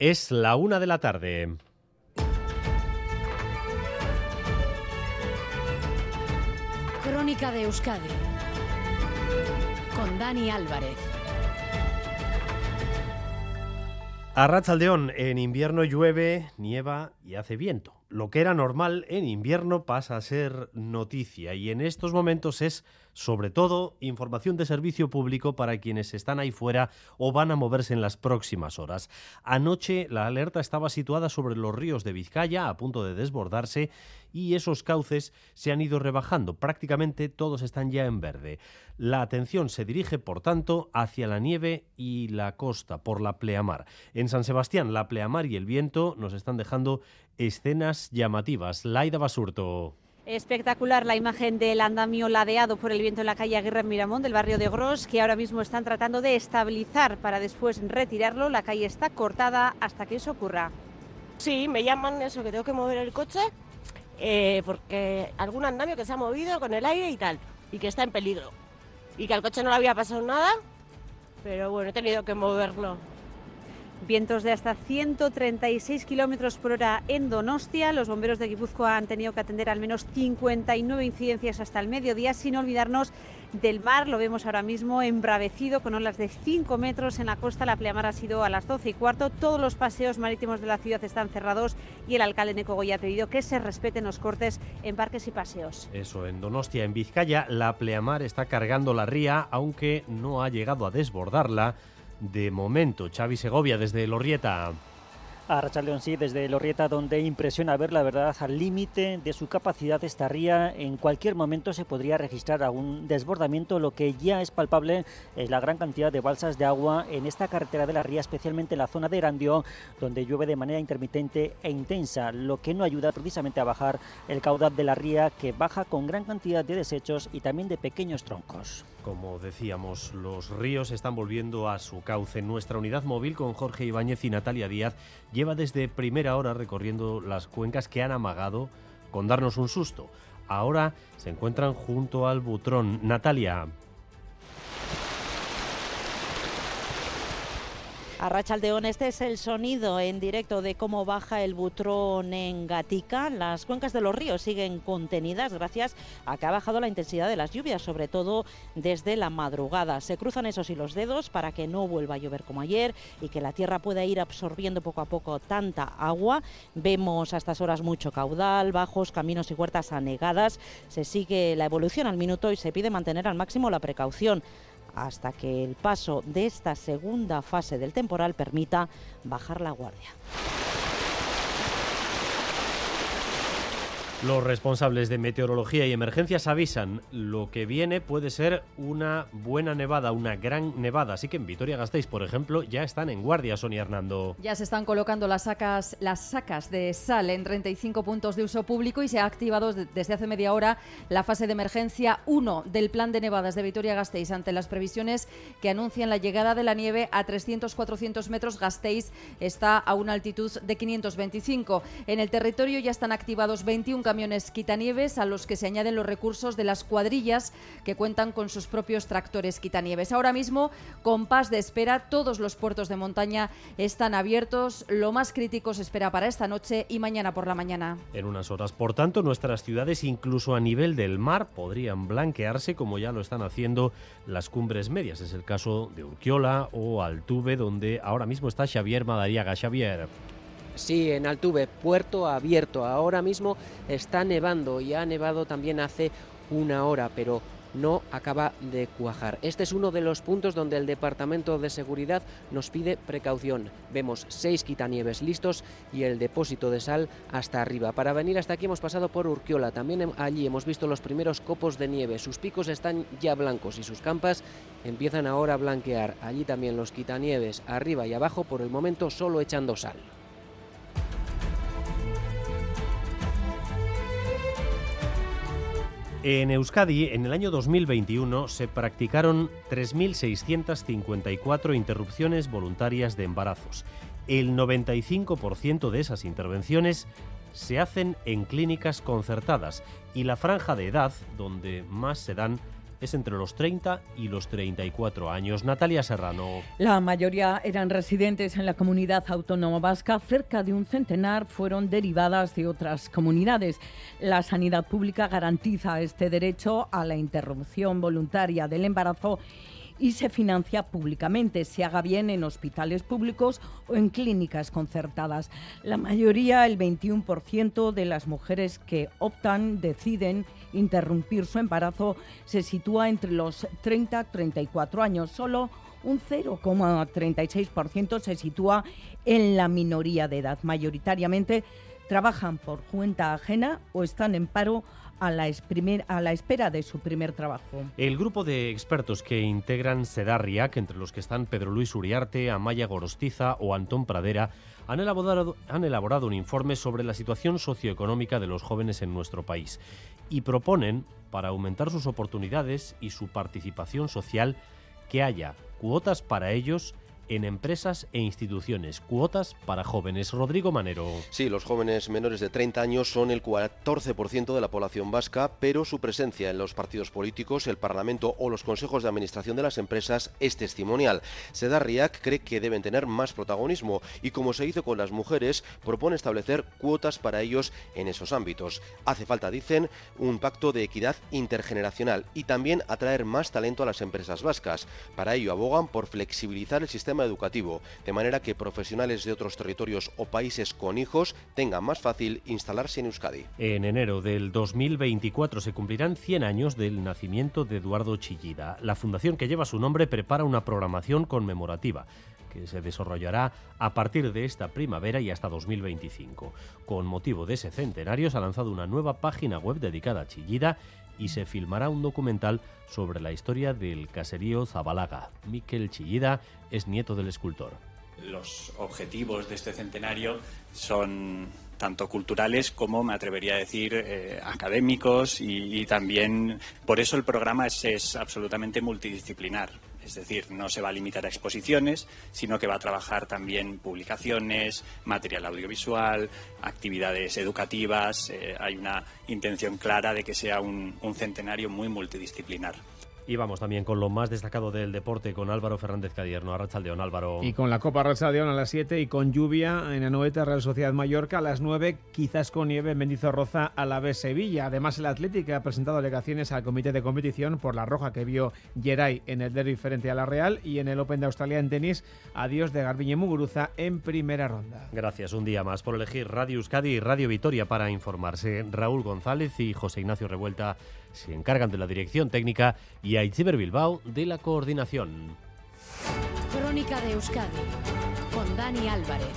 Es la una de la tarde. Crónica de Euskadi con Dani Álvarez. A Ratzaldeón, en invierno llueve, nieva y hace viento. Lo que era normal en invierno pasa a ser noticia y en estos momentos es sobre todo información de servicio público para quienes están ahí fuera o van a moverse en las próximas horas. Anoche la alerta estaba situada sobre los ríos de Vizcaya a punto de desbordarse y esos cauces se han ido rebajando. Prácticamente todos están ya en verde. La atención se dirige, por tanto, hacia la nieve y la costa, por la pleamar. En San Sebastián, la pleamar y el viento nos están dejando escenas llamativas. Laida Basurto. Espectacular la imagen del andamio ladeado por el viento en la calle Aguirre Miramón del barrio de Gros, que ahora mismo están tratando de estabilizar para después retirarlo. La calle está cortada hasta que eso ocurra. Sí, me llaman eso, que tengo que mover el coche, eh, porque algún andamio que se ha movido con el aire y tal, y que está en peligro. Y que al coche no le había pasado nada, pero bueno, he tenido que moverlo. Vientos de hasta 136 kilómetros por hora en Donostia. Los bomberos de Guipúzcoa han tenido que atender al menos 59 incidencias hasta el mediodía, sin olvidarnos del mar. Lo vemos ahora mismo embravecido con olas de 5 metros en la costa. La pleamar ha sido a las 12 y cuarto. Todos los paseos marítimos de la ciudad están cerrados y el alcalde Neco Goya ha pedido que se respeten los cortes en parques y paseos. Eso, en Donostia, en Vizcaya, la pleamar está cargando la ría, aunque no ha llegado a desbordarla de momento. Xavi Segovia desde Lorrieta. A Rachaldeón sí, desde Lorrieta, donde impresiona ver la verdad al límite de su capacidad esta ría. En cualquier momento se podría registrar algún desbordamiento. Lo que ya es palpable es la gran cantidad de balsas de agua en esta carretera de la ría, especialmente en la zona de Erandio, donde llueve de manera intermitente e intensa, lo que no ayuda precisamente a bajar el caudal de la ría, que baja con gran cantidad de desechos y también de pequeños troncos. Como decíamos, los ríos están volviendo a su cauce. Nuestra unidad móvil con Jorge Ibáñez y Natalia Díaz lleva desde primera hora recorriendo las cuencas que han amagado con darnos un susto. Ahora se encuentran junto al Butrón. Natalia. A Rachaldeón, este es el sonido en directo de cómo baja el butrón en Gatica. Las cuencas de los ríos siguen contenidas gracias a que ha bajado la intensidad de las lluvias, sobre todo desde la madrugada. Se cruzan esos y los dedos para que no vuelva a llover como ayer y que la tierra pueda ir absorbiendo poco a poco tanta agua. Vemos a estas horas mucho caudal, bajos, caminos y huertas anegadas. Se sigue la evolución al minuto y se pide mantener al máximo la precaución hasta que el paso de esta segunda fase del temporal permita bajar la guardia. Los responsables de meteorología y emergencias avisan lo que viene puede ser una buena nevada, una gran nevada. Así que en Vitoria-Gasteiz, por ejemplo, ya están en guardia, Sonia Hernando. Ya se están colocando las sacas, las sacas de sal en 35 puntos de uso público y se ha activado desde hace media hora la fase de emergencia 1 del plan de nevadas de Vitoria-Gasteiz ante las previsiones que anuncian la llegada de la nieve a 300-400 metros. Gasteiz está a una altitud de 525. En el territorio ya están activados 21 camiones quitanieves a los que se añaden los recursos de las cuadrillas que cuentan con sus propios tractores quitanieves. Ahora mismo, con paz de espera, todos los puertos de montaña están abiertos. Lo más crítico se espera para esta noche y mañana por la mañana. En unas horas, por tanto, nuestras ciudades, incluso a nivel del mar, podrían blanquearse como ya lo están haciendo las cumbres medias. Es el caso de Urquiola o Altuve, donde ahora mismo está Xavier Madariaga. Xavier. Sí, en Altuve, puerto abierto. Ahora mismo está nevando y ha nevado también hace una hora, pero no acaba de cuajar. Este es uno de los puntos donde el Departamento de Seguridad nos pide precaución. Vemos seis quitanieves listos y el depósito de sal hasta arriba. Para venir hasta aquí hemos pasado por Urquiola. También allí hemos visto los primeros copos de nieve. Sus picos están ya blancos y sus campas empiezan ahora a blanquear. Allí también los quitanieves arriba y abajo por el momento solo echando sal. En Euskadi, en el año 2021, se practicaron 3.654 interrupciones voluntarias de embarazos. El 95% de esas intervenciones se hacen en clínicas concertadas y la franja de edad donde más se dan es entre los 30 y los 34 años. Natalia Serrano. La mayoría eran residentes en la comunidad autónoma vasca, cerca de un centenar fueron derivadas de otras comunidades. La sanidad pública garantiza este derecho a la interrupción voluntaria del embarazo y se financia públicamente, se haga bien en hospitales públicos o en clínicas concertadas. La mayoría, el 21% de las mujeres que optan, deciden interrumpir su embarazo, se sitúa entre los 30 y 34 años. Solo un 0,36% se sitúa en la minoría de edad. Mayoritariamente trabajan por cuenta ajena o están en paro a la, espera de su primer trabajo. El grupo de expertos que integran Sedarriac, entre los que están Pedro Luis Uriarte, Amaya Gorostiza o Antón Pradera, han elaborado, han elaborado un informe sobre la situación socioeconómica de los jóvenes en nuestro país y proponen, para aumentar sus oportunidades y su participación social, que haya cuotas para ellos en empresas e instituciones. Cuotas para jóvenes. Rodrigo Manero. Sí, los jóvenes menores de 30 años son el 14% de la población vasca, pero su presencia en los partidos políticos, el Parlamento o los consejos de administración de las empresas es testimonial. Sedarriac cree que deben tener más protagonismo y, como se hizo con las mujeres, propone establecer cuotas para ellos en esos ámbitos. Hace falta, dicen, un pacto de equidad intergeneracional y también atraer más talento a las empresas vascas. Para ello abogan por flexibilizar el sistema educativo, de manera que profesionales de otros territorios o países con hijos tengan más fácil instalarse en Euskadi. En enero del 2024 se cumplirán 100 años del nacimiento de Eduardo Chillida. La fundación que lleva su nombre prepara una programación conmemorativa que se desarrollará a partir de esta primavera y hasta 2025. Con motivo de ese centenario se ha lanzado una nueva página web dedicada a Chillida y se filmará un documental sobre la historia del caserío Zabalaga. Miquel Chillida es nieto del escultor. Los objetivos de este centenario son tanto culturales como, me atrevería a decir, eh, académicos y, también por eso el programa es absolutamente multidisciplinar. Es decir, no se va a limitar a exposiciones, sino que va a trabajar también publicaciones, material audiovisual, actividades educativas. Eh, hay una intención clara de que sea un centenario muy multidisciplinar. Y vamos también con lo más destacado del deporte con Álvaro Fernández Cadierno, Arrachaldeón Álvaro. Y con la Copa Arrachaldeón a las 7 y con lluvia en Anoeta Real Sociedad Mallorca a las 9, quizás con nieve en Mendizorroza a la B Sevilla. Además el Atlético ha presentado alegaciones al comité de competición por la roja que vio Geray en el derby frente a la Real y en el Open de Australia en tenis. Adiós de Garbiñe Muguruza en primera ronda. Gracias un día más por elegir Radio Euskadi y Radio Vitoria para informarse. Raúl González y José Ignacio Revuelta se encargan de la dirección técnica y Aitziber Bilbao de la coordinación. Crónica de Euskadi con Dani Álvarez.